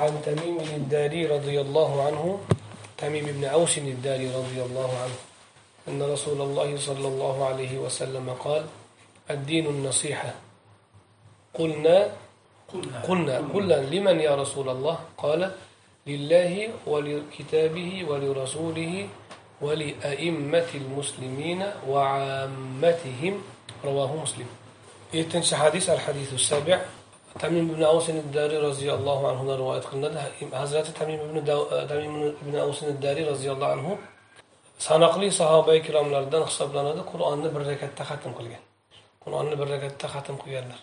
عن تميم الداري رضي الله عنه تميم بن أوس الداري رضي الله عنه أن رسول الله صلى الله عليه وسلم قال الدين النصيحة. قلنا قلنا قلنا لمن يا رسول الله؟ قال لله ولكتابه ولرسوله ولأئمة المسلمين وعامتهم. رواه مسلم. يتنشى حديث؟ الحديث السابع. Tamim ibn avsin dariy roziyallohu anhudan rivoyat qilinadi hazrati tamim ibn e, tamim ibn avsin dariy roziyallohu anhu sanoqli sahoba ikromlardan hisoblanadi qur'onni bir rakatda xatm qilgan. Qur'onni bir rakatda xatm qilganlar.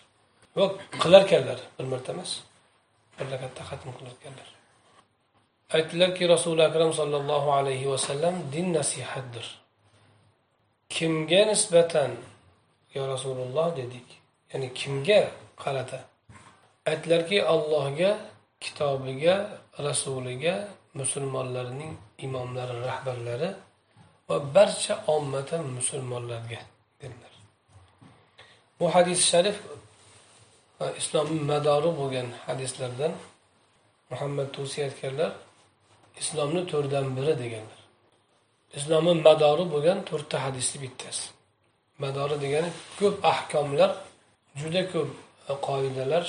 Va qilarkanlar bir marta emas bir rakatda xatm qilarkanlar. Aytdilarki rasuli akram sollallohu alayhi vasallam din nasihatdir. Kimga nisbatan yo rasululloh dedik ya'ni kimga qarata aytdilarki allohga kitobiga rasuliga musulmonlarning imomlari rahbarlari va barcha ommati musulmonlarga dedilar bu hadis sharif e, islomni madori bo'lgan hadislardan muhammad tusiy aytganlar islomni to'rtdan biri deganlar. Islomni madori bo'lgan to'rtta hadisni bittasi. Madori degani ko'p ahkomlar juda ko'p qoidalar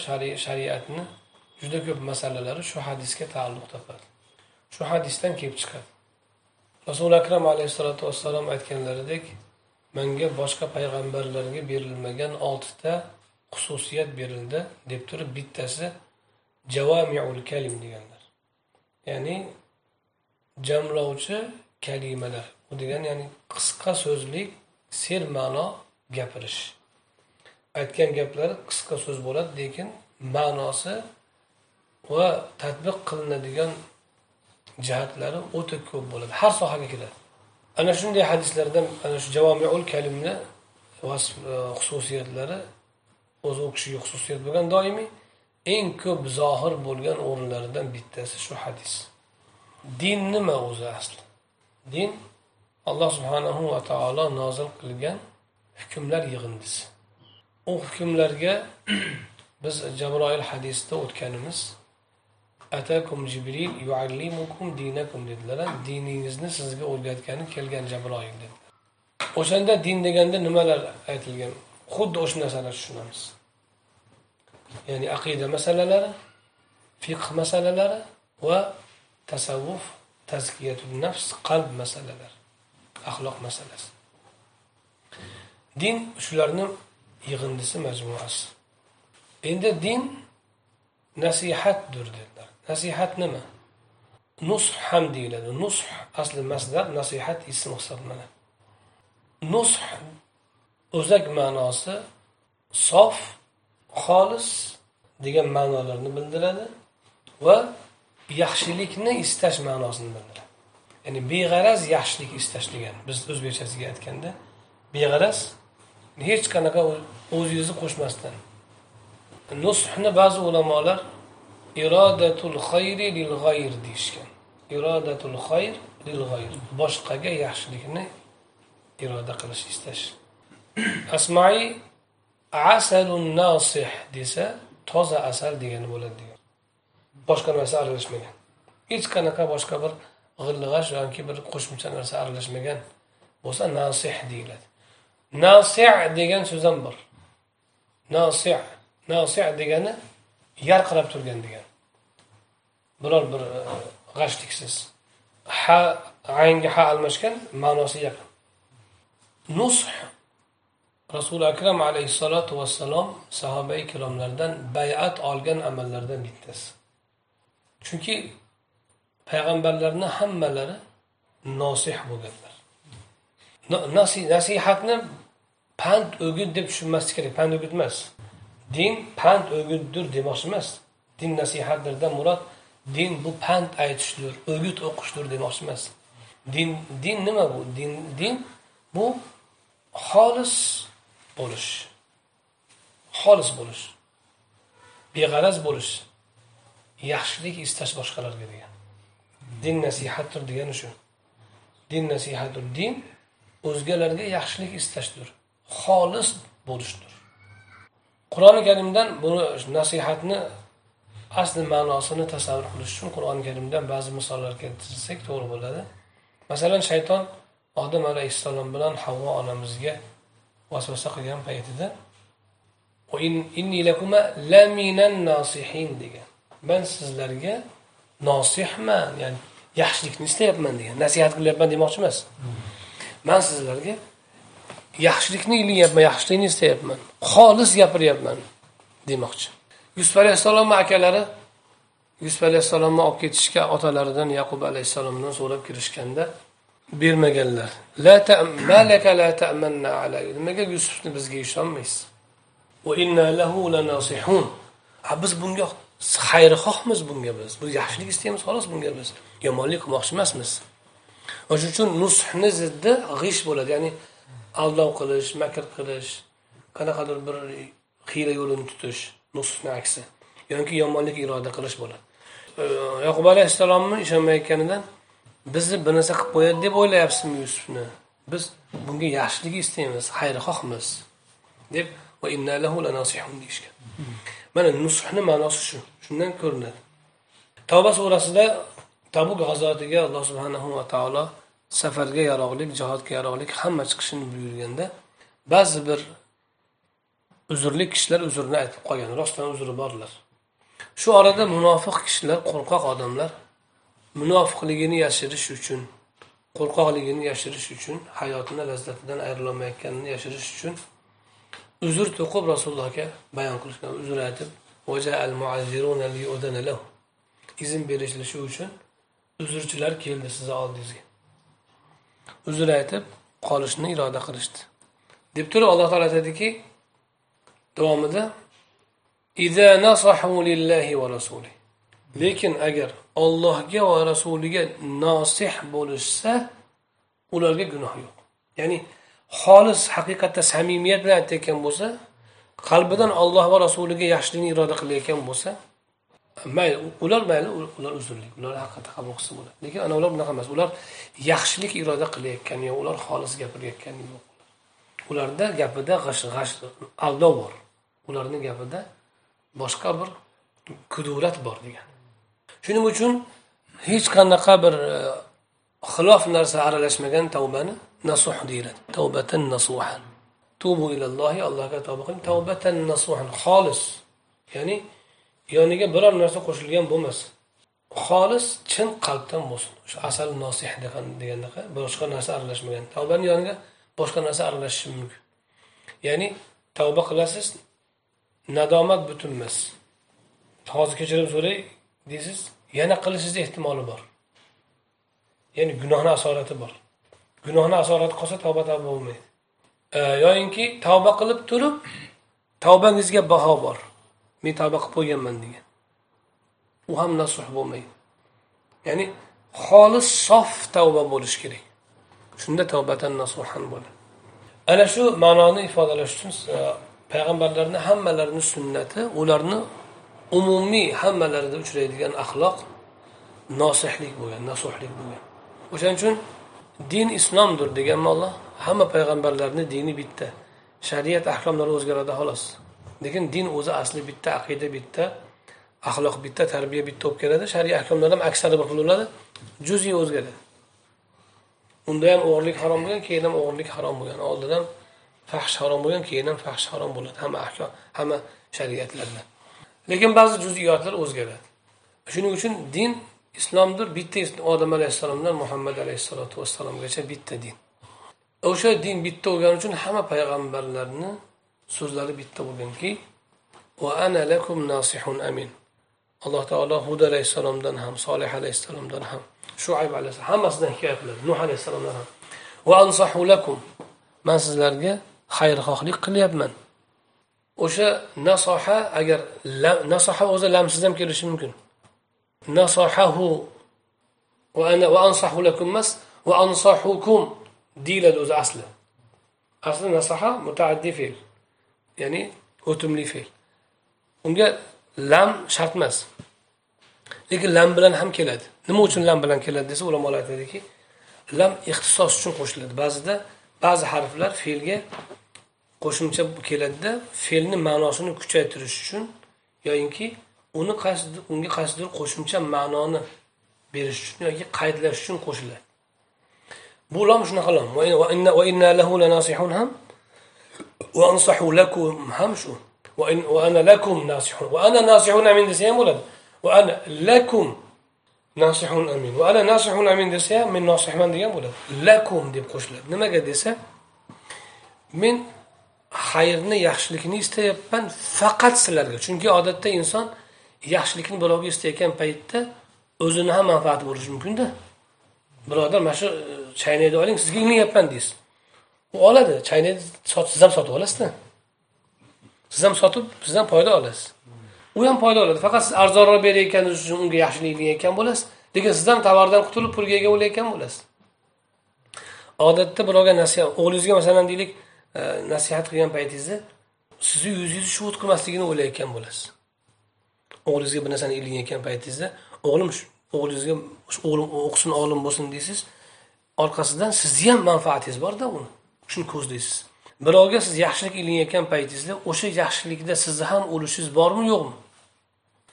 shariatni juda ko'p masalalari shu hadisga taalluq topadi. Shu hadisdan kelib chiqadi. Rasuli akram alayhissalotu vassalom aytganlaridek manga boshqa payg'ambarlarga berilmagan oltita xususiyat berildi deb turib bittasi javamiul kalim deganlar. Ya'ni jamlovchi kalimalar. Bu degani ya'ni qisqa so'zlik serma'no gapirish. Aytgan gaplari qisqa so'z bo'ladi lekin ma'nosi va tadbiq qilinadigan jihatlari o'ta ko'p bo'ladi. Har sohaga kiradi. Ana shunday hadislardan ana shu javomiul kalimni e, xususiyatlari o'zi u kishiga xususiyat bo'lgan doimiy eng ko'p zohir bo'lgan o'rinlaridan bittasi shu hadis. Din nima o'zi asli din alloh subhanahu va taolo nozil qilgan hukmlar yig'indisi. U hukmlarga biz jabroil hadisida o'tganimiz atakum jibril yuallimukum dinakum dedilar diningizni sizga o'rgatgani kelgan jabroil dedilar. O'shanda din deganda nimalar aytilgan? Xuddi o'sha narsalarni tushunamiz. Ya'ni aqida masalalari fiqh masalalari va tasavvuf tazkiyatul nafs qalb masalalari axloq masalasi. Din shularni yig'indisi majmuasi. Endi din nasihatdir dedilar. Nasihat nima? Nush ham deyiladi. Nush asli masdar nasihat ism hisoblanadi. Nush o'zak ma'nosi sof xolis degan ma'nolarni bildiradi va yaxshilikni istash ma'nosini bildiradi. Ya'ni beg'araz yaxshilik istash degan biz o'zbekchasiga aytganda beg'araz hech qanaqa o'zingizni qo'shmasdan. Nushni ba'zi ulamolar irodatul xayri lil g'ayr deyishgan. Irodatul xayr lil g'ayr. Boshqaga yaxshilikni iroda qilish istash. Asmai asalun nasih desa toza asal degani bo'ladi degan. Boshqa narsa aralashmagan. Hech qanaqa boshqa bir g'illig'ash yoki bir qo'shimcha narsa aralashmagan bo'lsa nasih deyiladi. Nasi degan so'z ham bor. Nasi nasi degani yarqirab turgan degan. Biror bir e, g'ashliksiz ha aynga ha almashgan ma'nosi yaqin. Nush rasuli akram alayhissalotu vassalom sahoba ikromlardan bayat olgan amallardan bittasi. Chunki payg'ambarlarni hammalari nosih bo'lganlar. Nasihatni pand o'git deb tushunmaslik kerak. Pand o'git emas. Din pand o'gitdir demoqchi emas. Din nasihatdirdan murod din bu pand aytishdir o'git o'qishdir demoqchi emas. Din din nima bu? Din din bu xolis bo'lish. Xolis bo'lish. Beg'araz bo'lish. Yaxshilik istash boshqalarga degan. Din nasihatdir degani shu. Din nasihatdir. Din o'zgalarga yaxshilik istashdir. Xolis bo'lishdir. Qur'oni karimdan buni nasihatni asli ma'nosini tasavvur qilish uchun qur'oni karimdan ba'zi misollar keltirsak to'g'ri bo'ladi. Masalan shayton odam alayhissalom bilan havvo onamizga vasvasa qilgan paytida degan. Man sizlarga nosihman ya'ni yaxshilikni istayapman degan. Nasihat qilyapman demoqchi emas. Man sizlarga yaxshilikni ilinyapman yaxshilikni istayapman. Xolis gapiryapman demoqchi. Yusuf alayhissalomni akalari yusuf alayhissalomni olib ketishga otalaridan yaqub alayhissalomdan so'rab kirishganda bermaganlar. Nimaga yusufni bizga ishonmaysiz? Biz bunga xayrixohmiz bunga biz. Biz yaxshilik istaymiz xolos bunga biz. Yomonlik qilmoqchi emasmiz. O'shaning uchun nushni ziddi g'ish bo'ladi. Ya'ni aldov qilish makr qilish qanaqadir bir hiyla yo'lini tutish nusni aksi. Yoki yomonlik iroda qilish bo'ladi. Yaqub alayhissalomni ishonmayotganidan bizni bir narsa qilib qo'yadi deb o'ylayapsizmi yusufni? Biz bunga yaxshilik istaymiz xayrixohmiz. deb deyishgan. Mana nushni ma'nosi shu shundan ko'rinadi. Tavba surasida tabuk g'azotiga alloh subhanahu va taolo safarga yaroqlik jihodga yaroqlik hamma chiqishini buyurganda ba'zi bir uzrli kishilar uzrni aytib qolgan rostdan uzri borlar. Shu orada munofiq kishilar qo'rqoq odamlar munofiqligini yashirish uchun qo'rqoqligini yashirish uchun hayotini lazzatidan ayrilolmayotganini yashirish uchun uzr to'qib rasulullohga bayon qilishgan uzr aytib izn berishlishi uchun uzrchilar keldi sizni oldingizga. Uzr aytib qolishni iroda qilishdi. Deb turib alloh taolo aytadiki davomida lekin agar ollohga va rasuliga nosih bo'lishsa ularga gunoh yo'q. Ya'ni xolis haqiqatda samimiyat bilan aytayotgan bo'lsa qalbidan olloh va rasuliga yaxshilikni iroda qilayotgan bo'lsa mayli ular mayli ular uzrlik ular haqiqatda qabul qilsa bo'ladi lekin ana ular bunaqa emas ular yaxshilik iroda qilayotgani yo'q ular xolis gapirayotgan yo'q. Ularda gapida g'ash g'ash aldov bor. Ularni gapida boshqa bir kudurat bor degan. Shuning uchun hech qanaqa bir e, xilof narsa aralashmagan tavbani nasuh deyiladi. Tavbatan nasuhan. Tubu ilallohi allohga tavba qiling. Tavbatan nasuhan xolis. Ya'ni yoniga biror narsa qo'shilgan bo'lmasin xolis chin qalbdan bo'lsin. Shu asal nosih degandaqa boshqa narsa aralashmagan. Tavbani yoniga boshqa narsa aralashishi mumkin. Ya'ni tavba qilasiz nadomat butun emas hozir kechirim so'ray deysiz yana qilishingizni ehtimoli bor. Ya'ni gunohni asorati bor. Gunohni asorati qolsa tavba tavba bo'lmaydi. Yoyinki tavba qilib turib tavbangizga baho bor. Men tavba qilib qo'yganman degan. U ham nasuh bo'lmaydi. Ya'ni xolis sof tavba bo'lishi kerak. Shunda tavbatan nasuhan bo'ladi. Ana shu ma'noni ifodalash uchun e, payg'ambarlarni hammalarini sunnati ularni umumiy hammalarida uchraydigan axloq nosihlik bo'lgan nasuhlik bo'lgan. O'shaning uchun din islomdir degan olloh hamma payg'ambarlarni dini bitta shariat ahkomlari o'zgaradi xolos. Lekin din o'zi asli bitta aqida bitta axloq bitta tarbiya bitta bo'lib keladi. Shariy ahkomlar ham aksari bir xil bo'ladi. Juziy o'zgaradi. Unda ham o'g'irlik harom bo'lgan keyin ham o'g'irlik harom bo'lgan. Oldin ham fahsh harom bo'lgan keyin ham fahsh harom bo'ladi. Hamma ahkom hamma shariatlarda. Lekin ba'zi juziyotlar o'zgaradi. Shuning uchun din islomdir. Bitta odam alayhissalomdan muhammad alayhissalotu vassalomgacha bitta din. O'sha din bitta bo'lgani uchun hamma payg'ambarlarni so'zlari bitta bo'lganki ana lakum nasihun amin. Alloh taolo hud alayhissalomdan ham solih alayhissalomdan ham shuayb alayhissalom hammasidan hikoya qiladi nuh alayhissalomdan ham. Va ansahu lakum. Man sizlarga xayrixohlik qilyapman. O'sha nasoha agar nasoha o'zi lamsiz ham kelishi mumkin. Nasohahu va ana va ansahu lakum emas va ansahukum deyiladi o'zi asli. Asli nasoha mutaaddi fe'l. Ya'ni o'timli fe'l. Unga lam shart emas. Lekin lam bilan ham keladi. Nima uchun lam bilan keladi desa ulamolar aytadiki lam ixtisos uchun qo'shiladi. Ba'zida ba'zi harflar fe'lga qo'shimcha keladida fe'lni ma'nosini kuchaytirish uchun yoyinki uni qaysidir unga qaysidir qo'shimcha ma'noni berish uchun yoki qaydlash uchun qo'shiladi. Bu lom shunaqa lom va inna lahu ham va ansahu lakum وإن وأنا va ana lakum nasihun va ana nasihun وأنا desa ناصح أمين. va ana lakum nasihun amin va ana nasihun مولد. desa دي men nosihman degan bo'ladi lakum deb qo'shiladi nimaga desa men xayrni yaxshilikni istayapman faqat sizlarga chunki odatda inson yaxshilikni birovga istayotgan paytda o'zini ham manfaati bo'lishi mumkinda birodar mana shu e, chaynakni oling sizga ilinayapman deysiz u oladi chaynakni siz ham sotib olasizda. Siz ham sotib siz ham foyda olasiz. U ham foyda oladi. Faqat siz arzonroq berayotganingiz uchun unga yaxshilik qilayotgan bo'lasiz. Lekin siz ham tovardan qutulib pulga ega bo'layotgan bo'lasiz. Odatda birovga nasihat o'g'lingizga masalan deylik e, nasihat qilgan paytingizda sizni yuzingizni shuvut qilmasligini o'ylayotgan bo'lasiz. O'g'lingizga bir narsani ilinayotgan paytingizda o'g'lim o'g'lingizga o'g'lim o'qisin olim bo'lsin deysiz. Orqasidan sizni ham manfaatingiz borda uni. Shuni ko'zlaysiz birovga siz yaxshilik ilinayotgan paytingizda o'sha yaxshilikda sizni ham ulushingiz bormi yo'qmi?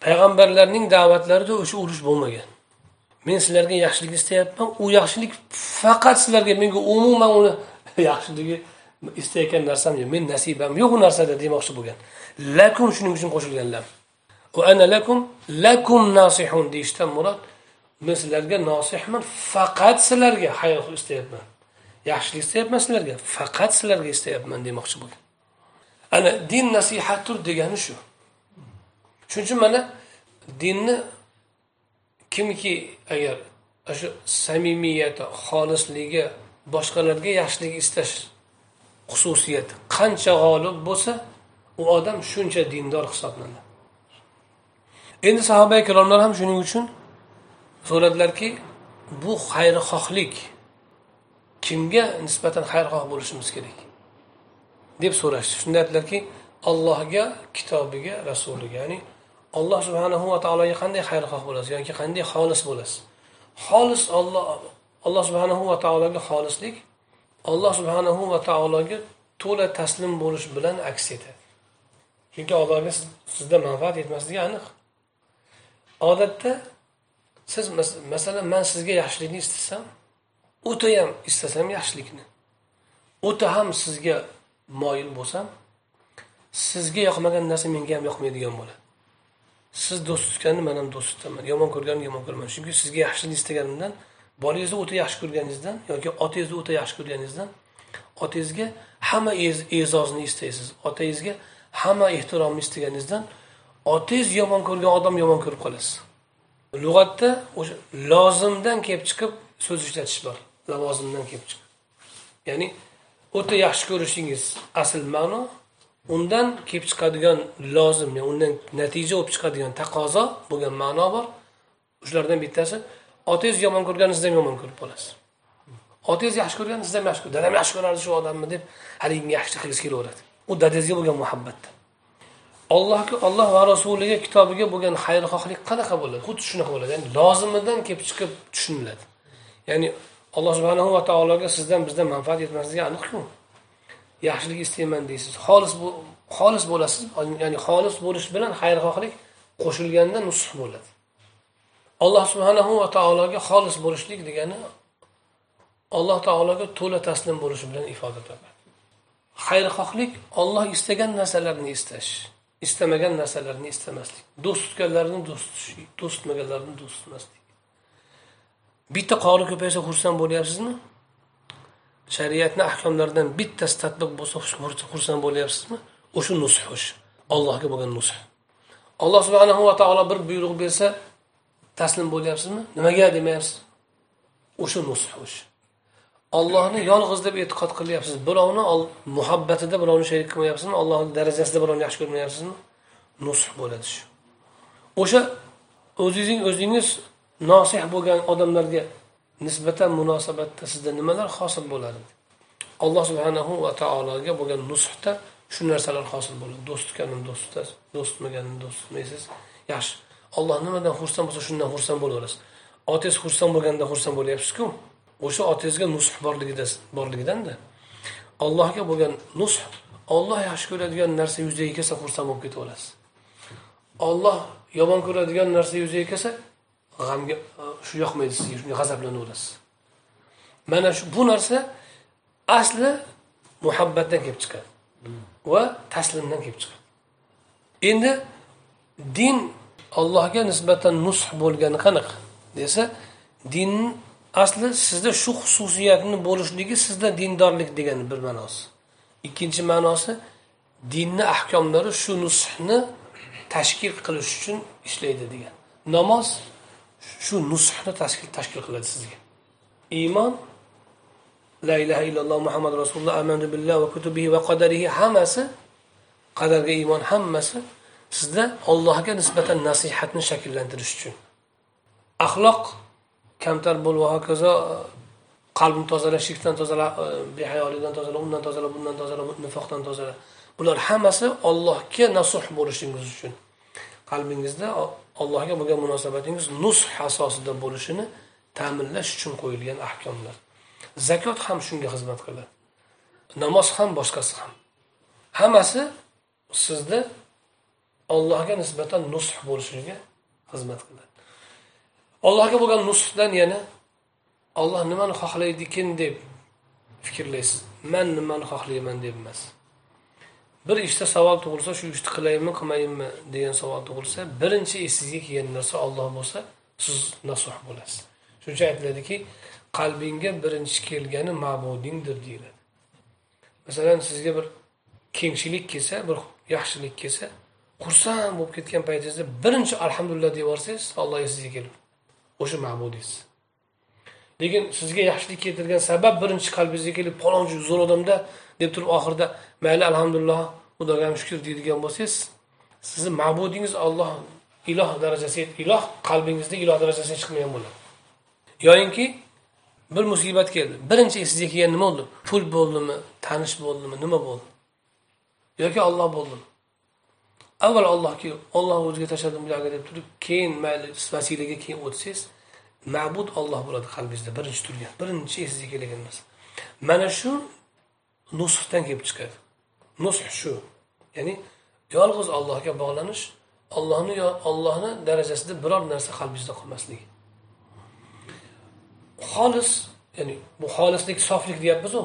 Payg'ambarlarning da'vatlarida o'sha ulush bo'lmagan. Men sizlarga yaxshilik istayapman u yaxshilik faqat sizlarga menga umuman uni yaxshiligi istayotgan narsam yo'q. Men nasibam yo'q u narsada demoqchi bo'lgan. Lakum shuning uchun qo'shilganlar. Va ana lakum lakum nasihun deyishdan murod men sizlarga nosihman faqat sizlarga xayr istayapman. Yaxshilik istayapman sizlarga faqat sizlarga istayapman demoqchi bo'lgan ana din nasihatdir degani shu. Shuning uchun mana dinni kimki agar shu samimiyati xolisligi boshqalarga yaxshilik istash xususiyati qancha g'olib bo'lsa u odam shuncha dindor hisoblanadi. Endi sahoba ikromlar ham shuning uchun so'radilarki bu xayrixohlik kimga nisbatan xayrixoh bo'lishimiz kerak? deb so'rashdi. Shunda aytdilarki allohga kitobiga rasuliga ya'ni alloh subhanahu va taologa qanday xayrixoh bo'lasiz yoki qanday xolis bo'lasiz? Xolis olloh alloh subhanahu va taologa xolislik alloh subhanahu va taologa to'la taslim bo'lish bilan aks etadi. Chunki allohga sizda manfaat yetmasligi aniq. Odatda siz masalan man sizga yaxshilikni istasam o'ta ham istasam yaxshilikni. O'ta ham sizga moyil bo'lsam sizga yoqmagan narsa menga ham yoqmaydigan bo'ladi. Siz do'st tutganni man ham do'st tutaman. Yomon ko'rganni yomon ko'raman chunki sizga yaxshilik istaganimdan bolangizni o'ta yaxshi ko'rganingizdan yoki otangizni o'ta yaxshi ko'rganingizdan otangizga hamma e'zozni istaysiz. Otangizga hamma ehtiromni istaganingizdan otangiz yomon ko'rgan odam yomon ko'rib qolasiz. Lug'atda o'sha lozimdan kelib chiqib so'z ishlatish bor. Lavozimdan kelib chiqadi ya'ni o'ta yaxshi ko'rishingiz asl ma'no undan kelib chiqadigan lozim ya'ni undan natija bo'lib chiqadigan taqozo bo'lgan ma'no bor. Shulardan bittasi otangiz yomon ko'rganini siz ham yomon ko'rib qolasiz. Otangiz yaxshi ko'rganini siz ham yaxshi dadam yaxshi ko'rardi shu odamni deb haligi yaxshi qilgisi kelaveradi. U dadangizga bo'lgan muhabbatda allohga olloh va rasuliga kitobiga bo'lgan xayrixohlik qanaqa bo'ladi? Xuddi shunaqa bo'ladi. Ya'ni lozimidan kelib chiqib tushuniladi. Ya'ni alloh subhanahu va taologa sizdan bizdan manfaat yetmasligi aniqku. Yaxshilik istayman deysiz. Xolis xolis bo'lasiz. Ya'ni xolis bo'lish bilan xayrixohlik qo'shilganda nusx bo'ladi. Alloh subhanahu va taologa xolis bo'lishlik degani alloh taologa to'la taslim bo'lish bilan ifoda topadi xayrixohlik olloh istagan narsalarni istash istamagan narsalarni istamaslik do'st tutganlarni do'st tutish do'st tutmaganlarni do'st tutmaslik. Bitta qori ko'paysa xursand bo'lyapsizmi? Shariatni ahkomlaridan bittasi tadbiq bo'lsa xursand bo'lyapsizmi? O'sha nusx o'sha allohga bo'lgan nusx. Alloh subhanahu va taolo bir buyruq bersa taslim bo'lyapsizmi? Nimaga demayapsiz? O'sha nusx o'sha ollohni yolg'iz deb e'tiqod qilyapsiz. Birovni muhabbatida birovni sherik qilmayapsizmi? Ollohni darajasida birovni yaxshi ko'rmayapsizmi? Nusx bo'ladi shu. O'sha o'zingizning o'zingiz nosih bo'lgan odamlarga nisbatan munosabatda sizda nimalar hosil bo'ladi? Alloh subhanahu va taologa bo'lgan nushda shu narsalar hosil bo'ladi. Do'st tutganini do'st tutasiz do'st tutmaganini do'st tutmaysiz yaxshi. Olloh nimadan xursand bo'lsa shundan xursand bo'laverasiz. Otangiz xursand bo'lganda xursand bo'lyapsizku. O'sha otangizga nush borligida borligidanda. Allohga bo'lgan nush olloh yaxshi ko'radigan narsa yuzaga kelsa xursand bo'lib ketaverasiz. Olloh yomon ko'radigan narsa yuzaga kelsa g'amga e, shu yoqmaydi sizga shunga g'azablanaverasiz mana shu bu narsa asli muhabbatdan kelib chiqadi va taslimdan kelib chiqadi. Endi din allohga nisbatan nush bo'lgani qanaqa desa dinni asli sizda shu xususiyatni bo'lishligi sizda dindorlik degani bir ma'nosi. Ikkinchi ma'nosi dinni ahkomlari shu nushni tashkil qilish uchun ishlaydi degan. Namoz shu nushni tashkil tashkil qiladi sizga. Iymon la ilaha illalloh muhammad rasululloh amanu billah va kutubihi va qadarihi hammasi qadarga iymon hammasi sizda allohga nisbatan nasihatni shakllantirish uchun. Axloq kamtar bo'l va hokazo qalbni tozala shirkdan tozala e, behayolikdan tozala undan tozala bundan tozala nifoqdan tozala. Bular hammasi ollohga nasuh bo'lishingiz uchun. Qalbingizda allohga bo'lgan munosabatingiz nusx asosida bo'lishini ta'minlash uchun qo'yilgan ahkomlar. Zakot ham shunga xizmat qiladi. Namoz ham boshqasi ham. Hammasi sizni allohga nisbatan nusx bo'lishiga xizmat qiladi. Allohga bo'lgan nusxdan yana olloh nimani xohlaydikin deb fikrlaysiz? Man nimani xohlayman deb emas. Bir ishda savol tug'ilsa shu ishni qilaymi qilmaymi degan savol tug'ilsa birinchi esingizga kelgan narsa olloh bo'lsa siz nasuh bo'lasiz. Shuning uchun aytiladiki qalbingga birinchi kelgani ma'budingdir deyiladi. Masalan sizga bir kengchilik kelsa bir yaxshilik kelsa xursand bo'lib ketgan paytingizda birinchi alhamdulillah deb yuborsangiz olloh esingizga keladi o'sha ma'budingiz. Lekin sizga yaxshilik keltirgan sabab birinchi qalbingizga kelib palonchi zo'r odamda deb turib oxirida mayli alhamdulillah xudoga ham shukur deydigan bo'lsangiz sizni ma'budingiz olloh iloh darajasiga iloh qalbingizda iloh darajasiga chiqmagan bo'ladi. Yoyinki bir musibat keldi. Birinchi esingizga kelgan nima bo'ldi? Pul bo'ldimi? Tanish bo'ldimi? Nima bo'ldi? Yoki olloh bo'ldimi avval allohga olloh o'ziga tashladim bularga deb turib keyin mayli vasilaga keyin o'tsangiz ma'bud olloh bo'ladi qalbingizda birinchi turgan birinchi esingizga kelgan narsa mana shu nusxdan kelib chiqadi. Nusx shu. Ya'ni yolg'iz allohga bog'lanish ollohni ollohni darajasida biror narsa qalbingizda qolmasligi. Xolis ya'ni bu xolislik soflik deyapmizu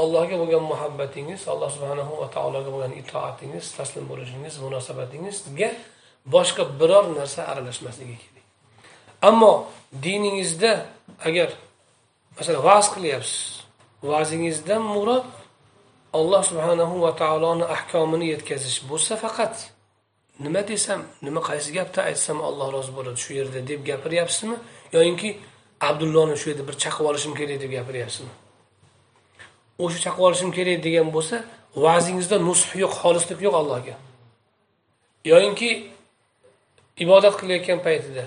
allohga bo'lgan muhabbatingiz alloh subhanahu va taologa bo'lgan itoatingiz taslim bo'lishingiz munosabatingizga boshqa biror narsa aralashmasligi kerak. Ammo diningizda agar masalan va'z qilyapsiz va'zingizdan murod alloh subhanahu va taoloni ahkomini yetkazish bo'lsa faqat nima desam nima qaysi gapni aytsam alloh rozi bo'ladi shu yerda deb gapiryapsizmi? Yoyinki abdulloni shu yerda bir chaqib olishim kerak deb gapiryapsizmi? O'sha chaqib olishim kerak degan bo'lsa va'zingizda nusx yo'q xolislik yo'q allohga. Yoyinki ibodat qilayotgan paytida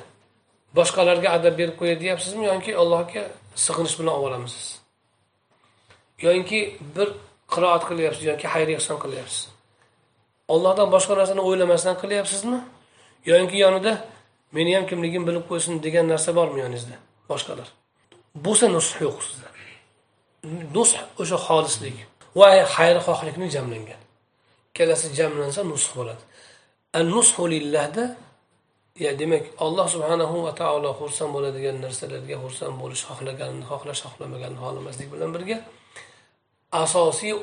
boshqalarga adab berib qo'yay deyapsizmi? Yoki allohga sig'inish bilan olib olamisiz yoyinki bir qiroat qilyapsiz yoki xayr ehson qilyapsiz? Ollohdan boshqa narsani o'ylamasdan qilyapsizmi? Yoki yonida meni ham kimligim bilib qo'ysin degan narsa bormi yoningizda? Boshqalar. Bo'lsa nusx yo'q sizda. Nusx o'sha xolislik va xayrixohlikni jamlangan. Ikkalasi jamlansa nusx bo'ladi. An nushu lillahda ya demak alloh subhanahu va taolo xursand bo'ladigan narsalarga xursand bo'lish xohlaganini xohlash xohlamaganini xohlamaslik bilan birga asosiy e,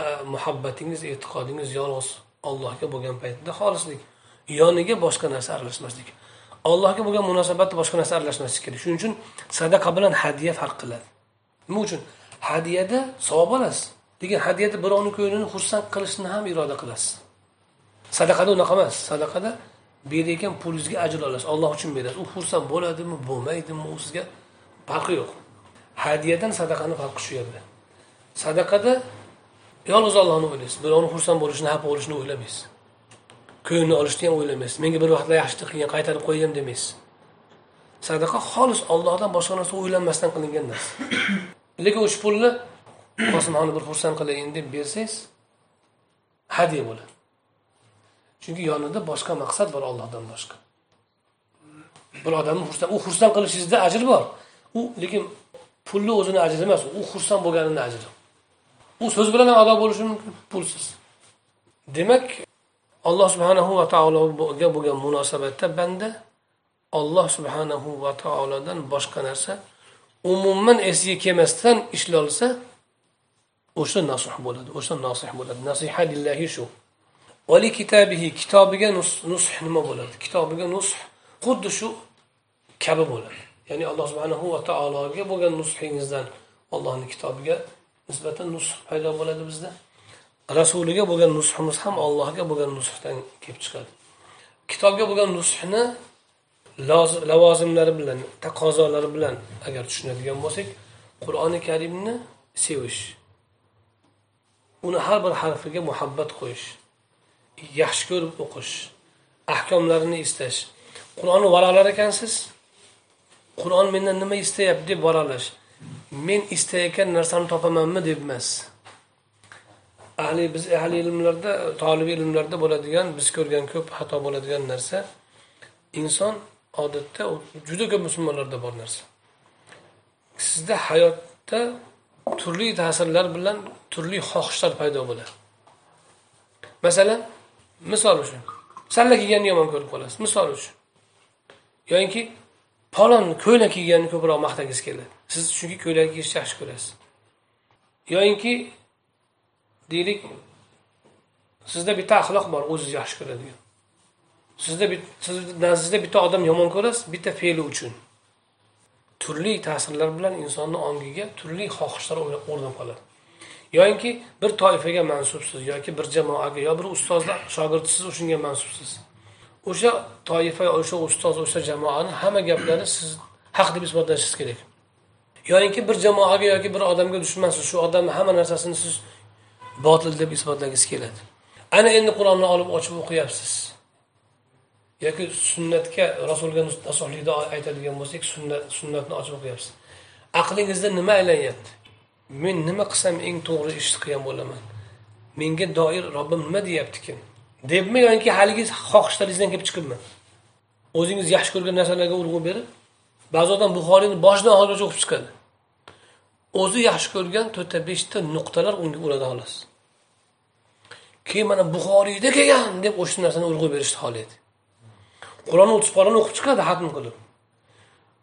e, muhabbatingiz e'tiqodingiz yolg'iz allohga bo'lgan paytda xolislik yoniga boshqa narsa aralashmaslik. Allohga bo'lgan munosabatda boshqa narsa aralashmaslik kerak. Shuning uchun sadaqa bilan hadya farq qiladi. Nima uchun? Hadyada savob olasiz. Lekin hadyada birovni ko'nglini xursand qilishni ham iroda qilasiz. Sadaqada unaqa emas. Sadaqada berayotgan pulingizga ajr olasiz. Olloh uchun berasiz. U xursand bo'ladimi bo'lmaydimi u sizga farqi yo'q. Hadyadan sadaqani farqi shu yerda. Sadaqada yolg'iz ollohni o'ylaysiz. Birovni xursand bo'lishini xafa bo'lishini o'ylamaysiz. Ko'ngilni olishni ham o'ylamaysiz. Menga bir vaqtlar yaxshilik qilgan qaytarib qo'ygan demaysiz. Sadaqa xolis ollohdan boshqa narsa o'ylanmasdan qilingan narsa. Lekin o'sha pulni qosimxonni bir xursand qilayin deb bersangiz hadya bo'ladi. Chunki yonida boshqa maqsad bor ollohdan boshqa. Bir odamni xursand u xursand qilishingizda ajr bor. U lekin pulni o'zini ajri emas u xursand bo'lganini ajri u so'z bilan ham ado bo'lishi mumkin. Pulsiz. Demak alloh subhanahu va taologa bo'lgan munosabatda banda alloh subhanahu va taolodan boshqa narsa umuman esiga kelmasdan ishlolsa o'sha nasih bo'ladi o'sha nosih bo'ladi. Nasiha lillahi shu. Vali kitabihi kitobiga nush nima bo'ladi? Kitobiga nush xuddi shu kabi bo'ladi. Ya'ni alloh subhanahu va taologa bo'lgan nushingizdan allohni kitobiga nisbatan nusx paydo bo'ladi bizda. Rasuliga bo'lgan nusximiz ham allohga bo'lgan nusxdan kelib chiqadi. Kitobga bo'lgan nusxni lavozimlari bilan taqozolari bilan agar tushunadigan bo'lsak qur'oni karimni sevish uni har bir harfiga muhabbat qo'yish yaxshi ko'rib o'qish ahkomlarini istash. Qur'onni varalar ekansiz? Qur'on mendan nima istayapti deb varalash. Men istayotgan narsani topamanmi deb emas ahli biz ahli ilmlarda tolib ilmlarda bo'ladigan biz ko'rgan ko'p xato bo'ladigan narsa. Inson odatda juda ko'p musulmonlarda bor narsa. Sizda hayotda turli ta'sirlar bilan turli xohishlar paydo bo'ladi. Masalan misol uchun salla kiyganni yomon ko'rib qolasiz misol uchun. Yoinki palon ko'ylak kiyganni ko'proq maqtagingiz keladi. Siz chunki ko'ylak kiyishni yaxshi ko'rasiz. Yoyinki deylik sizda bitta axloq bor o'ziz yaxshi ko'radigan. Sizda sizda bitta odam yomon ko'rasiz bitta fe'li uchun. Turli ta'sirlar bilan insonni ongiga turli xohishlar o'rnab qoladi. Yoyinki bir toifaga mansubsiz yoki bir jamoaga yo bir ustozni shogirdisiz o'shanga mansubsiz. O'sha toifa o'sha ustoz o'sha jamoani hamma gaplari siz haq deb isbotlashingiz kerak. Yoyinki bir jamoaga yoki bir odamga dushmansiz shu odamni hamma narsasini siz botil deb isbotlagingiz keladi. Ana endi qur'onni olib ochib o'qiyapsiz. Yoki sunnatga rasulga nasuhlikda aytadigan bo'lsak sunnat sunnatni ochib o'qiyapsiz. Aqlingizda nima aylanyapti men nima qilsam eng to'g'ri ishni qilgan bo'laman? Menga doir robbim nima deyaptikin? Debmi yoki haligi xohishlaringizdan kelib chiqibmi? O'zingiz yaxshi ko'rgan narsalarga urg'u berib ba'zi odam buxoriyni boshidan oxirigacha o'qib chiqadi. O'zi yaxshi ko'rgan to'rtta beshta nuqtalar unga uradi xolos. Keyin mana buxoriyda kelgan deb o'sha narsani urg'u berishni xohlaydi. Qur'onni o'ttiz porani o'qib chiqadi hatm qilib.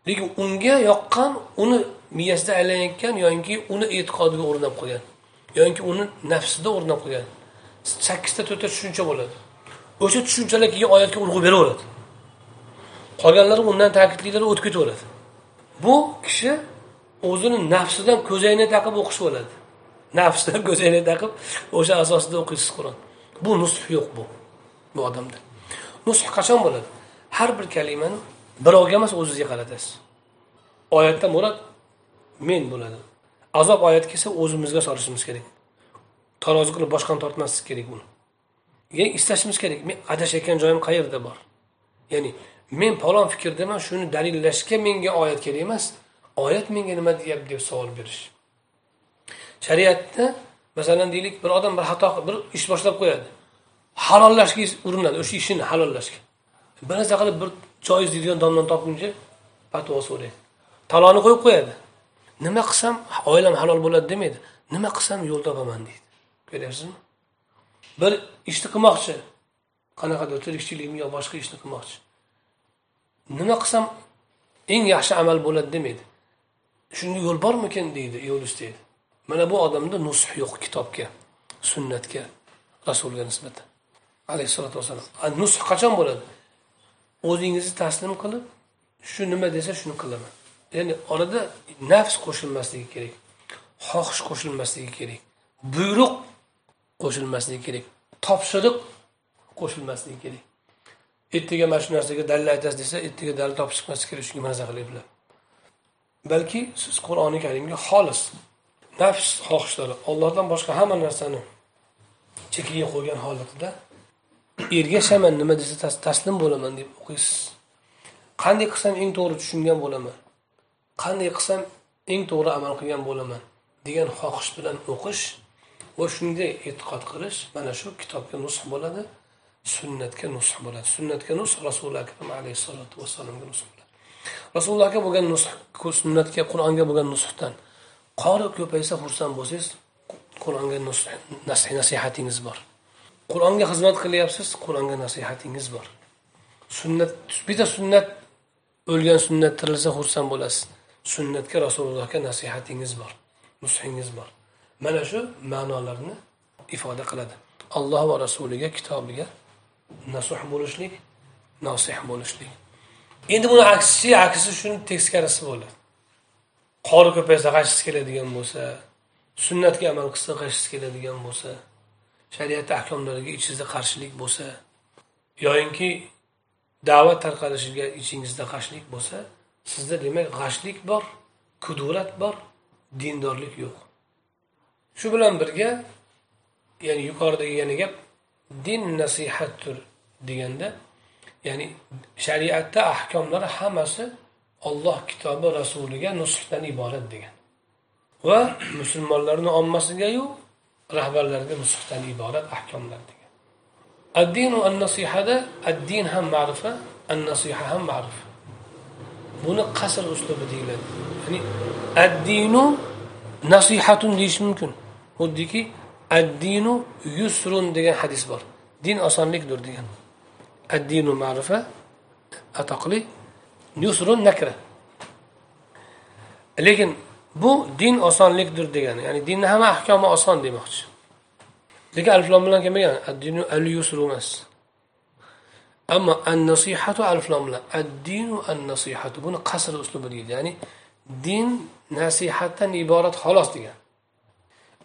Lekin unga yoqqan uni miyasida aylanayotgan yoki uni e'tiqodiga o'rnab qo'ygan yoki uni nafsida o'rnab qo'ygan sakkizta to'rtta tushuncha bo'ladi. O'sha tushunchalar keyin oyatga urg'u beraveradi. Qolganlari undan ta'kidliklari o'tib ketaveradi. Bu kishi o'zini nafsidan ko'zoynak taqib o'qish bo'ladi. Nafsidan ko'zoynak taqib o'sha asosida o'qiysiz qur'on. Bu nusf yo'q bu bu odamda. Nusx qachon bo'ladi? Har bir kalimani birovga emas o'zizga qaratasiz. Oyatda murod men bo'ladi. Azob oyat kelsa o'zimizga solishimiz kerak. Tarozi qilib boshqani tortmaslik kerak buni. Ya'ni istashimiz kerak. Men adashayotgan joyim qayerda bor? Ya'ni men falon fikrdaman shuni dalillashga menga oyat kerak emas. Oyat menga nima deyapti deb savol berish. Shariatda masalan deylik bir odam bir xato bir ish boshlab qo'yadi. Halollashga urinadi o'sha ishini halollashga. Bir narsa qilib bir joiz deydigan domlani topguncha fatvo so'raydi taloni qo'yib qo'yadi. Nima qilsam oilam halol bo'ladi demaydi nima qilsam yo'l topaman deydi. Ko'ryapsizmi? Bir ishni qilmoqchi. Qanaqadir tirikchilikmi yo boshqa ishni qilmoqchi. Nima qilsam eng yaxshi amal bo'ladi demaydi shunga yo'l bormikin deydi yo'l istaydi mana bu odamda nusx yo'q kitobga sunnatga rasulga nisbatan. Alayhissalotu vassalom nusx qachon bo'ladi? O'zingizni taslim qilib shu nima desa shuni qilaman. Ya'ni orada nafs qo'shilmasligi kerak xohish qo'shilmasligi kerak buyruq qo'shilmasligi kerak topshiriq qo'shilmasligi kerak. Ertaga mana shu narsaga dalil aytasiz desa ertaga dalil topib chiqmaslik kerak shunga maza qilinglar balki siz qur'oni karimga xolis nafs xohishlari ollohdan boshqa hamma narsani chekiga qo'ygan holatida ergashaman nima desa taslim bo'laman deb o'qiysiz. Qanday qilsam eng to'g'ri tushungan bo'laman qanday qilsam eng to'g'ri amal qilgan bo'laman degan xohish bilan o'qish va shunday e'tiqod qilish mana shu kitobga nusx bo'ladi. Sunnatga nusx bo'ladi. Sunnatga nusx rasuli akram alayhissalotu vassalomga nusx bo'ladi. Rasulullohga bo'lgan nusx sunnatga qur'onga bo'lgan nusxdan qori ko'paysa xursand bo'lsangiz qur'onga nasihatingiz bor. Qur'onga xizmat qilyapsiz qur'onga nasihatingiz bor. Sunnat bitta sunnat o'lgan sunnat tirilsa xursand bo'lasiz. Sunnatga rasulullohga nasihatingiz bor nushingiz bor. Mana shu ma'nolarni ifoda qiladi. Alloh va rasuliga kitobiga nasuh bo'lishlik nosih bo'lishlik. Endi buni aksi aksi shuni teskarisi bo'ladi qori ko'paysa g'ashsiz keladigan bo'lsa sunnatga amal qilsa g'ashsiz keladigan bo'lsa shariat ahkomlariga ichingizda qarshilik bo'lsa yoyinki da'vat tarqalishiga ichingizda g'ashlik bo'lsa sizda demak g'ashlik bor kudurat bor dindorlik yo'q. Shu bilan birga ya'ni yuqoridagi yana gap din nasihatdir deganda ya'ni shariatda ahkomlari hammasi olloh kitobi rasuliga nusxdan iborat degan. Va musulmonlarni ommasigayu rahbarlarga nusxdan iborat ahkomlar degan. Addinu an nasihada addin ham ma'rifa an nasiha ham ma'rifa buni qasr uslubi deyiladi. Ya'ni addinu nasihatun deyish mumkin. Xuddiki addinu yusrun degan hadis bor din osonlikdir degan addinu ma'rifa atoqli yusrun nakra lekin bu din osonlikdir degani ya'ni dinni hamma ahkomi oson demoqchi lekin aliflom bilan kelmagan addinu al yusru emas ammo an nasihatu aliflom bilan addinu an nasihatu buni qasr uslubi deydi ya'ni din nasihatdan iborat xolos degan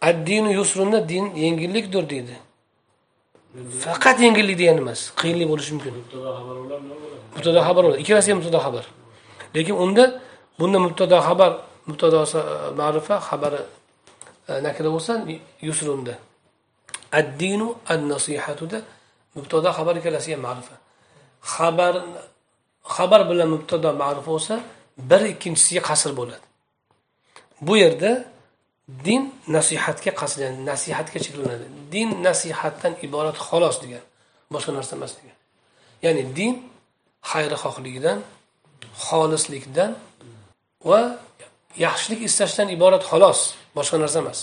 addinu yusrunda din yengillikdir deydi. Faqat yengillik degani emas qiyinlik bo'lishi mumkin. Mubtado xabar bo'ladi. Ikkalasi ham mubtado xabar. Lekin unda bunda mubtado xabar mubtadosi ma'rifa xabari nakra bo'lsa yusrunda. Addinu ad nasihatuda mubtado xabar ikkalasi ham ma'rifa. Xabar xabar bilan mubtado ma'rifa bo'lsa bir ikkinchisiga qasr bo'ladi. Bu yerda din nasihatga qasdan nasihatga cheklanadi. Din nasihatdan iborat xolos degan boshqa narsa emas degan. Ya'ni din xayrixohlikdan xolislikdan va yaxshilik istashdan iborat xolos boshqa narsa emas.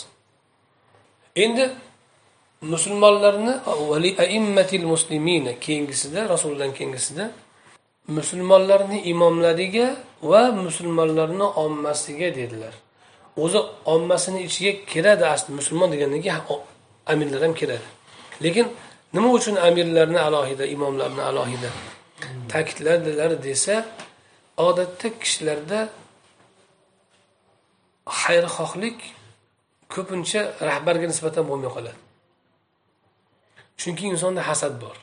Endi musulmonlarni aimmatil muslimina keyingisida rasuldan keyingisida musulmonlarni imomlariga va musulmonlarni ommasiga dedilar. O'zi ommasini ichiga kiradi asli musulmon degandan keyin amirlar ham kiradi. Lekin nima uchun amirlarni alohida imomlarni alohida ta'kidladilar desa odatda kishilarda xayrixohlik ko'pincha rahbarga nisbatan bo'lmay qoladi. Chunki insonda hasad bor.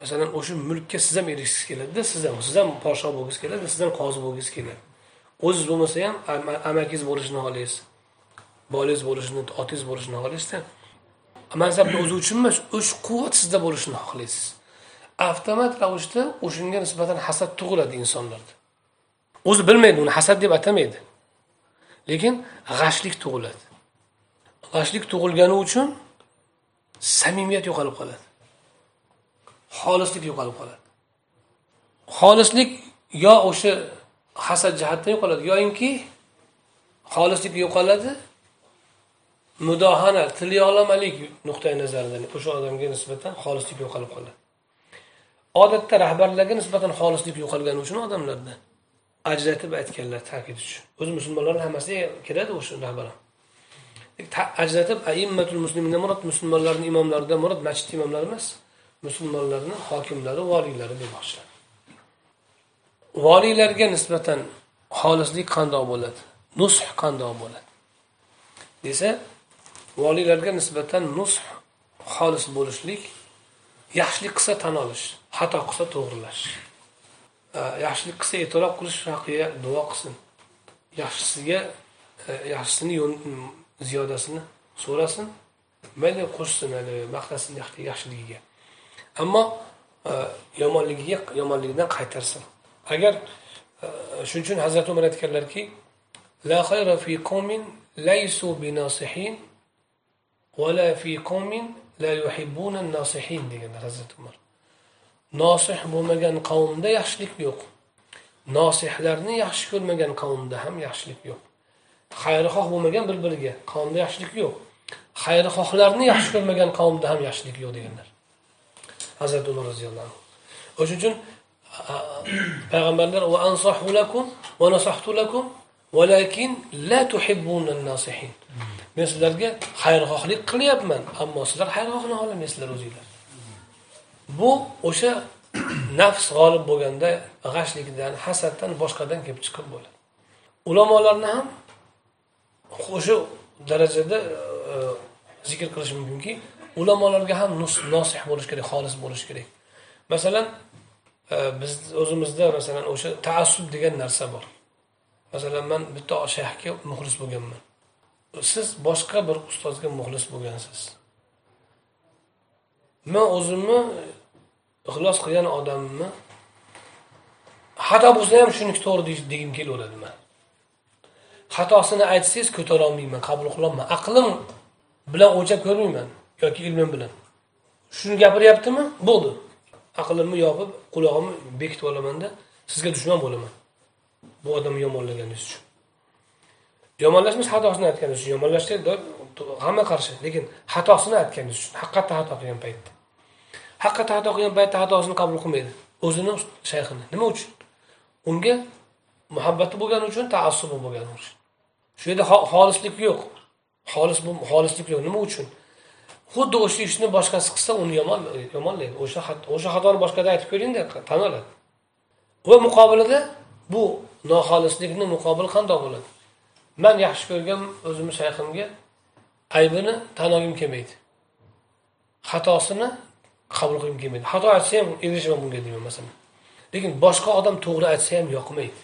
Masalan o'sha mulkka siz ham erishgisi keladida siz ham siz ham podshoh bo'lgisi keladi siz ham qozi bo'lgisi keladi o'ziz bo'lmasa ham amakingiz bo'lishini xohlaysiz. Bolangiz bo'lishini otangiz bo'lishini xohlaysizda. Mansabni o'zi uchun emas o'sha quvvat sizda bo'lishini xohlaysiz. Avtomat ravishda o'shanga nisbatan hasad tug'iladi insonlarda. O'zi bilmaydi uni hasad deb atamaydi. Lekin g'ashlik tug'iladi. G'ashlik tug'ilgani uchun samimiyat yo'qolib qoladi. Xolislik yo'qolib qoladi. Xolislik yo o'sha hasad jihatdan yo'qoladi. Yoyinki xolislik yo'qoladi. Mudohana tilyog'lamalik nuqtai nazaridan o'sha odamga nisbatan xolislik yo'qolib qoladi. Odatda rahbarlarga nisbatan xolislik yo'qolgani uchun odamlarda ajratib aytganlar ta'kid uchun. O'zi musulmonlarni hammasiga kiradi o'sha rahbar ajratib aimmatul muslimindan murod musulmonlarni imomlaridan murod masjid imomlari emas musulmonlarni hokimlari voliylari demoqchilar voliylarga nisbatan xolislik qandoq bo'ladi? Nush qandoq bo'ladi? Desa voliylarga nisbatan nush xolis bo'lishlik yaxshilik qilsa tan olish xato qilsa to'g'rilash. Yaxshilik qilsa e'tirof qilish haqiga duo qilsin. Yaxshisiga e, yaxshisini ziyodasini so'rasin mayli qo'shsin haligi maqtasin yaxshiligiga. Ammo e, yomonligiga yomonligidan qaytarsin. Agar e, shuning uchun hazrati umar aytganlarki la xayra fi qawmin laysu binosihin va la fi qawmin la yuhibbuna nosihin deganlar hazrati umar. Nosih bo'lmagan qavmda yaxshilik yo'q. Nosihlarni yaxshi ko'rmagan qavmda ham yaxshilik yo'q. Xayrixoh bo'lmagan bir biriga qavmda yaxshilik yo'q. Xayrixohlarni yaxshi ko'rmagan qavmda ham yaxshilik yo'q deganlar. Hazrati umar roziyallohu anhu. O'shaning uchun payg'ambarlar va ansohu lakum va nasahtu lakum valakin la tuhibbunal nasihin men sizlarga xayrixohlik qilyapman ammo sizlar xayrixohni olmaysizlar o'zinglar. Bu o'sha nafs g'olib bo'lganda g'ashlikdan hasaddan boshqadan kelib chiqib bo'ladi. Ulamolarni ham o'sha darajada e, zikr qilish mumkinki ulamolarga ham nosih bo'lish kerak xolis bo'lish kerak. Masalan biz o'zimizda masalan o'sha taassub degan narsa bor. Masalan man bitta shayxga muxlis bo'lganman. Siz boshqa bir ustozga muxlis bo'lgansiz. Man o'zimni ixlos qilgan odamni xato bo'lsa ham shuniki to'g'ri degim kelaveradi man xatosini aytsangiz ko'tarolmayman qabul qilolmayman. Aqlim bilan o'lchab ko'rmayman yoki ilmim bilan. Shuni gapiryaptimi? Bo'ldi. Aqlimni yopib qulog'imni bekitib olamanda sizga dushman bo'laman. Bu odamni yomonlaganingiz uchun. Yomonlashmas xatosini aytganingiz uchun. Yomonlashga hamma qarshi. Lekin xatosini aytganingiz uchun. Haqiqatda xato qilgan paytda. Haqiqatda xato qilgan paytda xatosini qabul qilmaydi. O'zini shayxini. Nima uchun? Unga muhabbati bo'lgani uchun taassubi bo'lgani uchun. Shu yerda xolislik yo'q. Xolis xolislik yo'q. Nima uchun? Xuddi o'sha ishni boshqasi qilsa uni yomon yomonlaydi. O'sha o'sha xatoni boshqada aytib ko'ringda tan oladi va muqobilida bu noxolislikni muqobili qandoq bo'ladi? Man yaxshi ko'rgan o'zimni shayximga aybini tan olgim kelmaydi. Xatosini qabul qilgim kelmaydi. Xato aytsa ham erishaman bunga deyman masalan. Lekin boshqa odam to'g'ri aytsa ham yoqmaydi.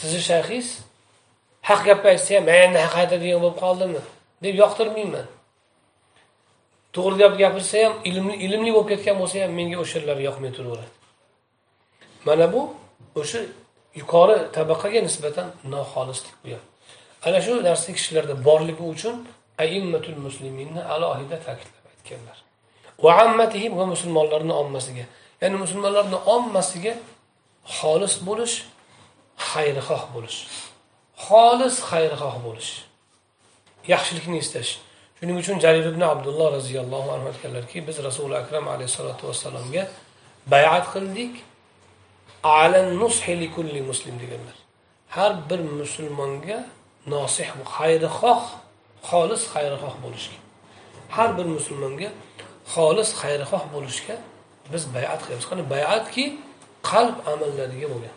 Sizni shayxingiz haq gapni aytsa ham endi haq aytadigan bo'lib qoldimi deb yoqtirmayman. To'g'ri gap gapirsa ham ilmli ilmli bo'lib ketgan bo'lsa ham menga o'shalar yoqmay turaveradi mana bu o'sha yuqori tabaqaga nisbatan noxolislik bu ana shu narsa kishilarda borligi uchun aimmatul musliminni alohida ta'kidlab aytganlar. Va ammatihim va musulmonlarni ommasiga. Ya'ni musulmonlarni ommasiga xolis bo'lish xayrixoh bo'lish. Xolis xayrixoh bo'lish. Yaxshilikni istash. Shuning uchun jalil ibn abdulloh roziyallohu anhu aytganlarki biz rasuli akram alayhissalotu vassalomga bayat qildik. Kulli muslim deganlar. Har bir musulmonga nosih xayrixoh xolis xayrixoh bo'lishga. Har bir musulmonga xolis xayrixoh bo'lishga biz bayat qilamiz. Qani bayatki qalb amallariga bo'lgan.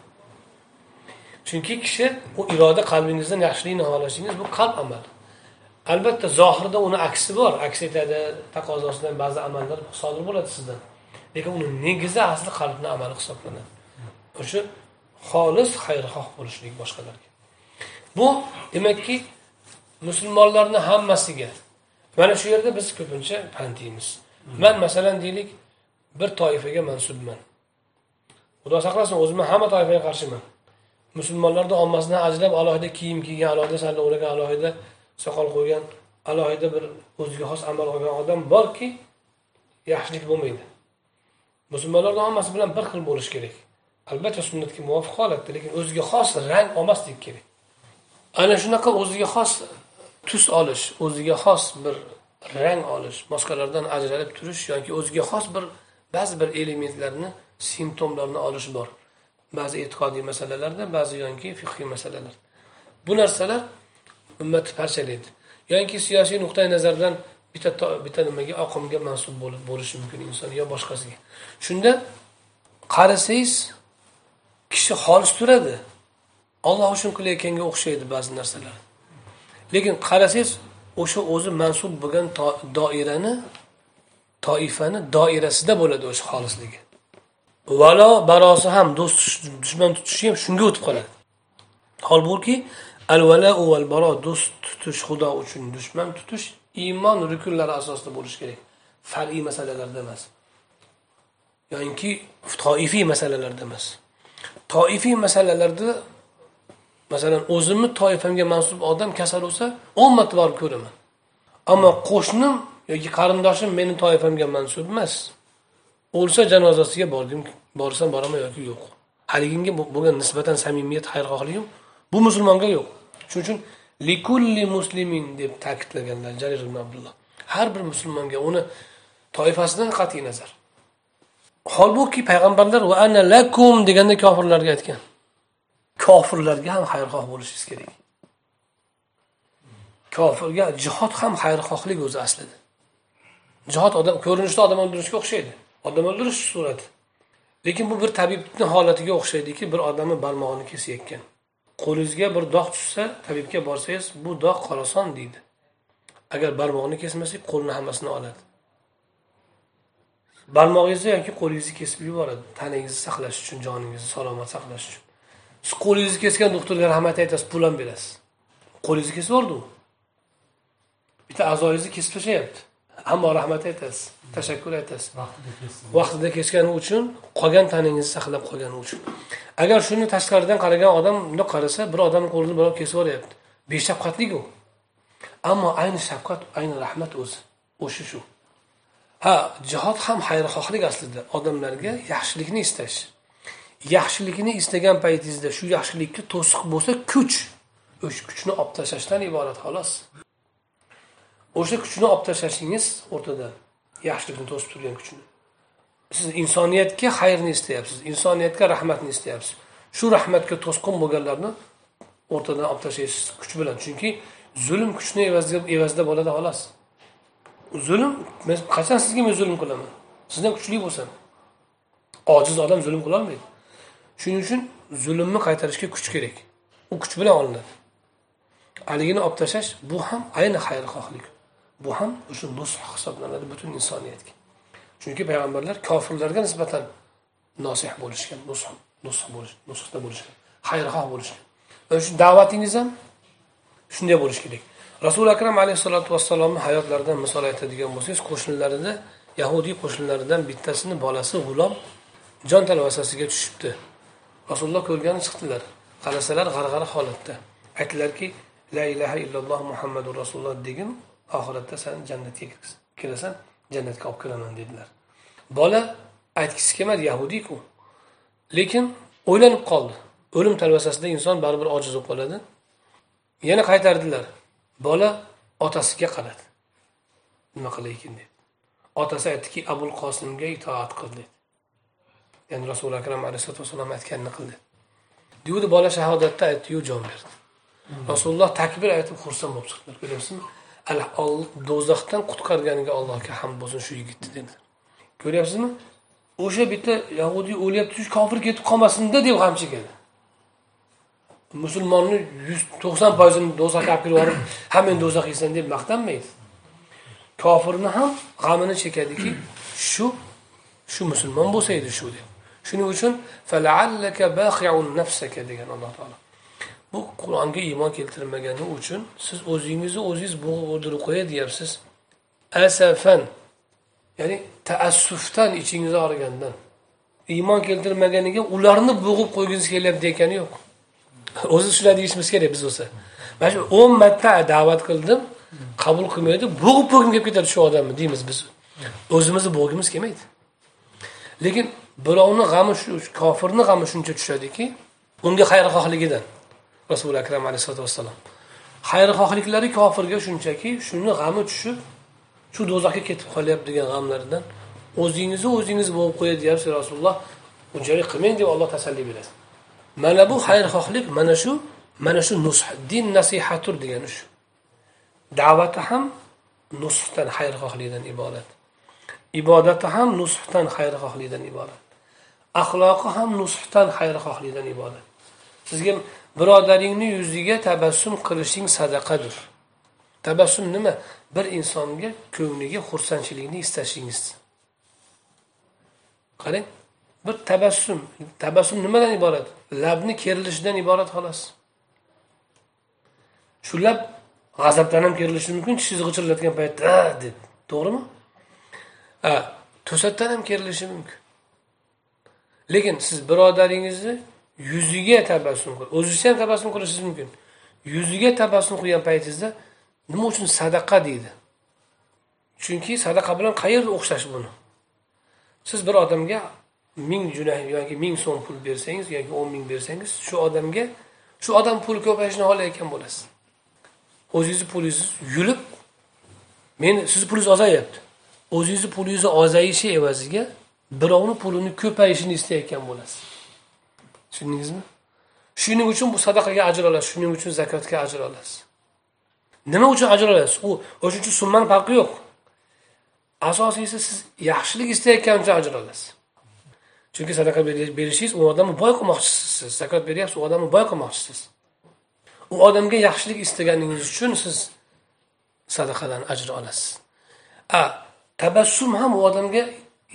Chunki kishi u iroda qalbingizdan yaxshilikni xohlashingiz bu qalb amali. Albatta zohirda uni aksi bor. Aks etadi taqozosidan ba'zi amallar sodir bo'ladi sizdan. Lekin uni negizi asli qalbni amali hisoblanadi. O'sha xolis xayrixoh bo'lishlik boshqalarga. Bu demakki musulmonlarni hammasiga mana shu yerda biz ko'pincha pand deymiz man masalan deylik bir toifaga mansubman. Xudo saqlasin o'zimni hamma toifaga qarshiman. Musulmonlarni ommasidan ajrab alohida kiyim kiygan alohida salla o'ragan alohida soqol qo'ygan alohida bir o'ziga xos amal qilgan odam borki yaxshilik bo'lmaydi. Musulmonlarni hammasi bilan bir xil bo'lish kerak. Albatta sunnatga muvofiq holatda lekin o'ziga xos rang olmaslik kerak. Ana shunaqa o'ziga xos tus olish o'ziga xos bir rang olish boshqalardan ajralib turish yoki o'ziga xos bir ba'zi bir elementlarni simptomlarni olish bor. Ba'zi e'tiqodiy masalalarda ba'zi yoki fiqhiy masalalar bu narsalar ummatni parchalaydi yoki siyosiy nuqtai nazardan bitta bitta nimaga oqimga mansub bo'lib bo'lishi mumkin inson yo boshqasiga. Shunda qarasangiz kishi xolis turadi olloh uchun qilayotganga o'xshaydi ba'zi narsalar. Lekin qarasangiz o'sha o'zi mansub bo'lgan doirani toifani doirasida bo'ladi o'sha xolisligi valo barosi ham do'st dushman tutishi ham shunga o'tib qoladi. Holbuki al vala val baro do'st tutish xudo uchun dushman tutish iymon rukunlari asosida bo'lishi kerak. Far'iy masalalarda emas. Yoyinki toifiy masalalarda emas. Toifiy masalalarda masalan o'zimni toifamga mansub odam kasal bo'lsa o'n marta borib ko'raman. Ammo qo'shnim yoki qarindoshim meni toifamga mansub emas. O'lsa janozasiga bordim borsam boraman yoki yo'q. Haliginga bo'lgan nisbatan samimiyat xayrixohligim bu musulmonga yo'q. Shuning uchun likulli muslimin deb ta'kidlaganlar jarir ibn abdulloh. Har bir musulmonga uni toifasidan qat'iy nazar. Holbuki payg'ambarlar va ana lakum deganda kofirlarga aytgan. Kofirlarga ham xayrxoh bo'lishingiz kerak. Kofirga jihod ham xayrixohlik o'zi aslida. Jihod odam ko'rinishda odam o'ldirishga o'xshaydi. Odam o'ldirish surati. Lekin bu bir tabibni holatiga o'xshaydiki bir odamni barmog'ini kesayotgan. Qo'lingizga bir dog' tushsa tabibga borsangiz bu dog' qorason deydi. Agar barmog'ini kesmasak qo'lni hammasini oladi. Barmog'ingizni yoki qo'lingizni kesib yuboradi tanangizni saqlash uchun joningizni salomat saqlash uchun. Siz qo'lingizni kesgan doktorga rahmat aytasiz pul ham berasiz. Qo'lingizni kesib yubordi u. Bitta a'zoyingizni kesib tashlayapti ammo rahmat aytasiz. Tashakkur aytasiz. Vaqtida kesgani uchun qolgan tanangizni saqlab qolgani uchun. Agar shuni tashqaridan qaragan odam bundoq qarasa bir odamni qo'lini birov kesib yuboryapti beshafqatlik u. Ammo ayni shafqat ayni rahmat o'zi. O'sha shu. Ha jihod ham xayrixohlik aslida. Odamlarga yaxshilikni istash. Yaxshilikni istagan paytingizda shu yaxshilikka to'siq bo'lsa kuch. O'sha kuchni olib tashlashdan iborat xolos o'sha kuchni olib tashlashingiz o'rtada. Yaxshilikni to'sib turgan kuchni siz insoniyatga xayrni istayapsiz insoniyatga rahmatni istayapsiz shu rahmatga to'sqin bo'lganlarni o'rtadan olib tashlaysiz kuch bilan. Chunki zulm kuchni evazida bo'ladi xolos. Zulm men qachon sizga men zulm qilaman? Sizdan kuchli bo'lsam ojiz odam zulm qilolmaydi shuning uchun zulmni qaytarishga kuch kerak. U kuch bilan olinadi. Haligini olib tashlash bu ham ayni xayrixohlik. Bu ham o'sha nusx hisoblanadi butun insoniyatga. Chunki payg'ambarlar kofirlarga nisbatan nosih bo'lishgan nusx nusx bo'lish nusxda bo'lishgan xayrixoh bo'lishgan. Ana shu da'vatingiz ham shunday bo'lishi kerak. Rasuli akram alayhissalotu vassalomni hayotlaridan misol aytadigan bo'lsangiz qo'shnilarida yahudiy qo'shnilaridan bittasini bolasi g'ulom jon talvasasiga tushibdi. Rasululloh ko'rgani chiqdilar. Qarasalar g'arg'ara holatda. Aytdilarki la ilaha illalloh muhammadu rasululloh degin oxiratda san jannatga kirasan jannatga olib kiraman dedilar. Bola aytgisi kelmadi yahudiyku. Lekin o'ylanib qoldi. O'lim talvasasida inson baribir ojiz bo'lib qoladi. Yana qaytardilar. Bola otasiga qaradi. Nima qilayin deb otasi aytdiki abul qosimga itoat qil dedi. Ya'ni rasuli akram alayhisalotu vassalom aytganini qildi deydi bola shahodatda aytdiyu jon berdi. Rasululloh takbir aytib xursand bo'lib chiqdilar. Ko'ryapsizmi do'zaxdan qutqarganiga allohga hamd bo'lsin shu yigitni dedilar ko'ryapsizmi? O'sha bitta yahudiy o'lyapti shu kofir ketib qolmasinda deb g'am chekadi musulmonni yuz to'qson foizini do'zaxga olib kirib yuborib ha men do'zax yeysan deb maqtanmaydi. Kofirni ham g'amini chekadiki shu shu musulmon bo'lsa edi shu deb. Shuning uchun degan alloh taolo. Bu qur'onga iymon keltirmagani uchun siz o'zingizni o'zingiz bo'g'ib o'ldirib qo'yay deyapsiz. Asafan ya'ni taassufdan ichingiz og'rigandan. Iymon keltirmaganiga ularni bo'g'ib qo'ygingiz kelyapti degani yo'q. O'zi shular deyishimiz kerak biz bo'lsa. Mana shu o'n marta da'vat qildim qabul qilmaydi bo'g'ib bo'g'im kelib ketadi shu odamni deymiz biz. O'zimizni bo'g'imiz kelmaydi. Lekin birovni g'ami shu kofirni g'ami shuncha tushadiki unga xayrixohligidan. Rasuli akram alayhisalotu vassalom xayrixohliklari kofirga shunchaki shuni g'ami tushib shu do'zaxga ketib qolyapti degan g'amlaridan o'zingizni o'zingiz bo'lib qo'yadi deyapsiz rasululloh unchalik qilmang deb olloh tasalli beradi. Mana bu xayrixohlik mana shu mana shu nush din nasihatur degani shu. Da'vati ham nusxdan xayrixohlikdan iborat. Ibodati ham nusxdan xayrixohlikdan iborat. Axloqi ham nusxdan xayrixohlikdan iborat. Sizga birodaringni yuziga tabassum qilishing sadaqadir. Tabassum nima? Bir insonga ko'ngliga xursandchilikni istashingiz. Qarang bir tabassum tabassum nimadan iborat? Labni kerilishidan iborat xolos. Shu lab g'azabdan ham kerilishi mumkin tishingizni g'ichirlatgan paytda deb. To'g'rimi? To'satdan ham kerilishi mumkin. Lekin siz birodaringizni yuziga tabassum qil. O'zingiz ham tabassum qilishingiz mumkin. Yuziga tabassum qilgan paytingizda nima uchun sadaqa deydi? Chunki sadaqa bilan qayerda o'xshash buni? Siz bir odamga ming junah yoki ming so'm pul bersangiz yoki o'n ming bersangiz shu odamga shu odam pul ko'payishini xohlayotgan bo'lasiz. O'zingizni pulingiz yulib meni sizni pulingiz ozayapti. O'zingizni pulingizni ozayishi evaziga birovni pulini ko'payishini istayotgan bo'lasiz. Tushundingizmi? Shuning uchun bu sadaqaga ajr olasiz shuning uchun zakotga ajr olasiz. Nima uchun ajr olasiz? U o'sha uchun summani farqi yo'q. Asosiysi siz yaxshilik istayotgani uchun ajr olasiz. Chunki sadaqa berishingiz u odamni boy qilmoqchisiz. Siz zakot beryapsiz u odamni boy qilmoqchisiz. U odamga yaxshilik istaganingiz uchun siz sadaqadan ajr olasiz. A tabassum ham u odamga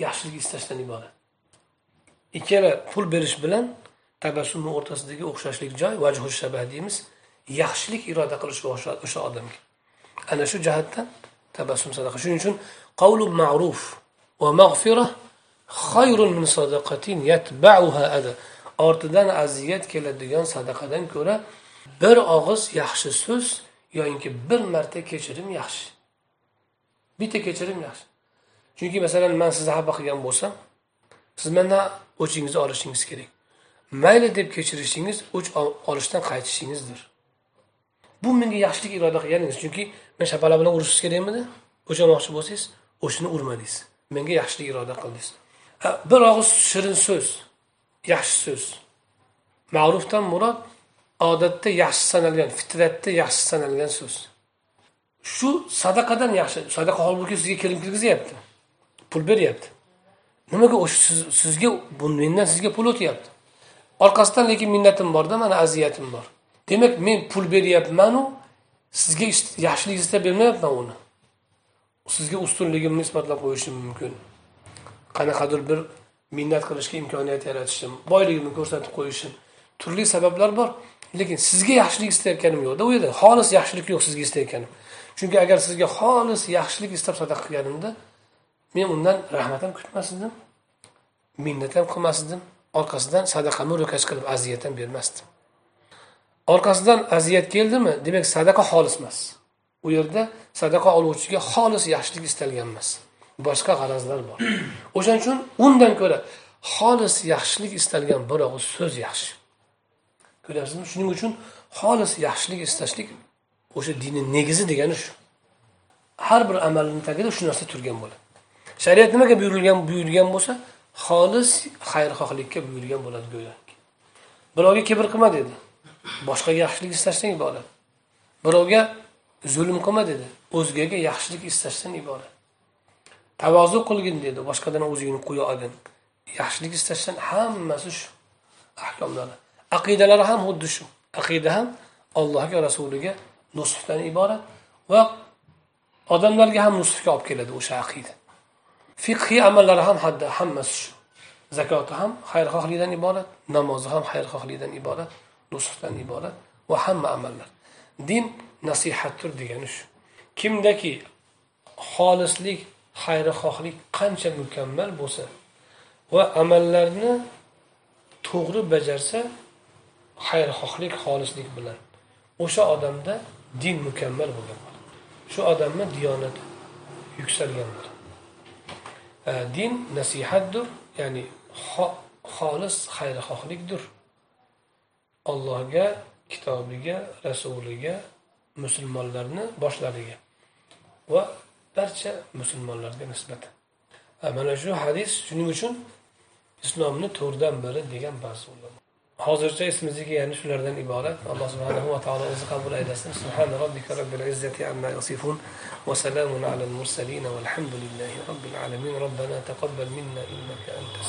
yaxshilik istashdan iborat. Ikkala pul berish bilan tabassumni o'rtasidagi o'xshashlik joy vajhu shabah deymiz yaxshilik iroda qilish o'sha odamga. Ana shu jihatdan tabassum sadaqa. Shuning uchun qavlu ma'ruf va mag'fira xayrun min sadaqatin yatba'uha ada ortidan aziyat keladigan sadaqadan ko'ra bir og'iz yaxshi so'z yoyinki bir marta kechirim yaxshi. Bitta kechirim yaxshi. Chunki masalan man sizni xafa qilgan bo'lsam siz mendan o'chingizni olishingiz kerak. Mayli deb kechirishingiz o'ch olishdan qaytishingizdir bu menga yaxshilik iroda qilganingiz chunki men shapalar bilan urishingiz kerakmidi? O'chirmoqchi bo'lsangiz o'shini urmadingiz. Menga yaxshilik iroda qildingiz. Bir og'iz shirin so'z yaxshi so'z. Ma'rufdan murod odatda yaxshi sanalgan fitratda yaxshi sanalgan so'z. Shu sadaqadan yaxshi sadaqa holbuki sizga kelin kirgizyapti pul beryapti. Nimaga o'sha sizga mendan sizga pul o'tyapti? Orqasidan lekin minnatim borda mana aziyatim bor. Demak men pul beryapmanu sizga yaxshilik istab bermayapman uni. Sizga ustunligimni isbotlab qo'yishim mumkin. Qanaqadir bir minnat qilishga imkoniyat yaratishim boyligimni ko'rsatib qo'yishim. Turli sabablar bor lekin sizga yaxshilik istayotganim yo'qda u yerda. Xolis yaxshilik yo'q sizga istayotganim. Chunki agar sizga xolis yaxshilik istab sadaqa qilganimda men undan rahmat ham kutmasdim minnat ham qilmasdim orqasidan sadaqani ro'kach qilib aziyat ham bermasdi orqasidan aziyat keldimi demak sadaqa xolis emas. U yerda sadaqa oluvchiga xolis yaxshilik istalgan emas. Boshqa g'arazlar bor. O'shaning uchun undan ko'ra xolis yaxshilik istalgan bir og'iz so'z yaxshi. Ko'ryapsizmi? Shuning uchun xolis yaxshilik istashlik o'sha dinni negizi degani shu. Har bir amalni tagida shu narsa turgan bo'ladi. Shariat nimaga buyurilgan buyurgan bo'lsa xolis xayrixohlikka buyurgan bo'ladi go'yo birovga kibr qilma dedi. Boshqaga yaxshilik istashdan iborat. Birovga zulm qilma dedi. O'zgaga yaxshilik istashdan iborat. Tavozu qilgin dedi. Boshqadan o'zingni qo'ya olgin. Yaxshilik istashdan hammasi shu ahkomlari aqidalari ham xuddi shu. Aqida ham allohga rasuliga nusfdan iborat va odamlarga ham nusfga olib keladi o'sha aqida. Fiqhiy amallari ham hadda hammasi shu. Zakoti ham xayrixohlikdan iborat namozi ham xayrixohlikdan iborat nusxdan iborat va hamma amallar. Din nasihatdir degani shu. Kimdaki xolislik xayrixohlik qancha mukammal bo'lsa va amallarni to'g'ri bajarsa xayrixohlik xolislik bilan o'sha odamda din mukammal bo'lgan shu odamni diyonati yuksalgan din nasihatdir ya'ni xolis xayrixohlikdir allohga kitobiga rasuliga musulmonlarni boshlariga va barcha musulmonlarga nisbatan mana shu hadis shuning uchun islomni to'rtdan biri degan ba'zi hozircha esimizga kelgani shulardan iborat alloh subhanahu va taolo o'zi qabul aylasin subhana robbika robbil izzati amma yasifun va salamun alal mursalin valhamdulillahi robbil alamin robbana taqabbal minna innaka antas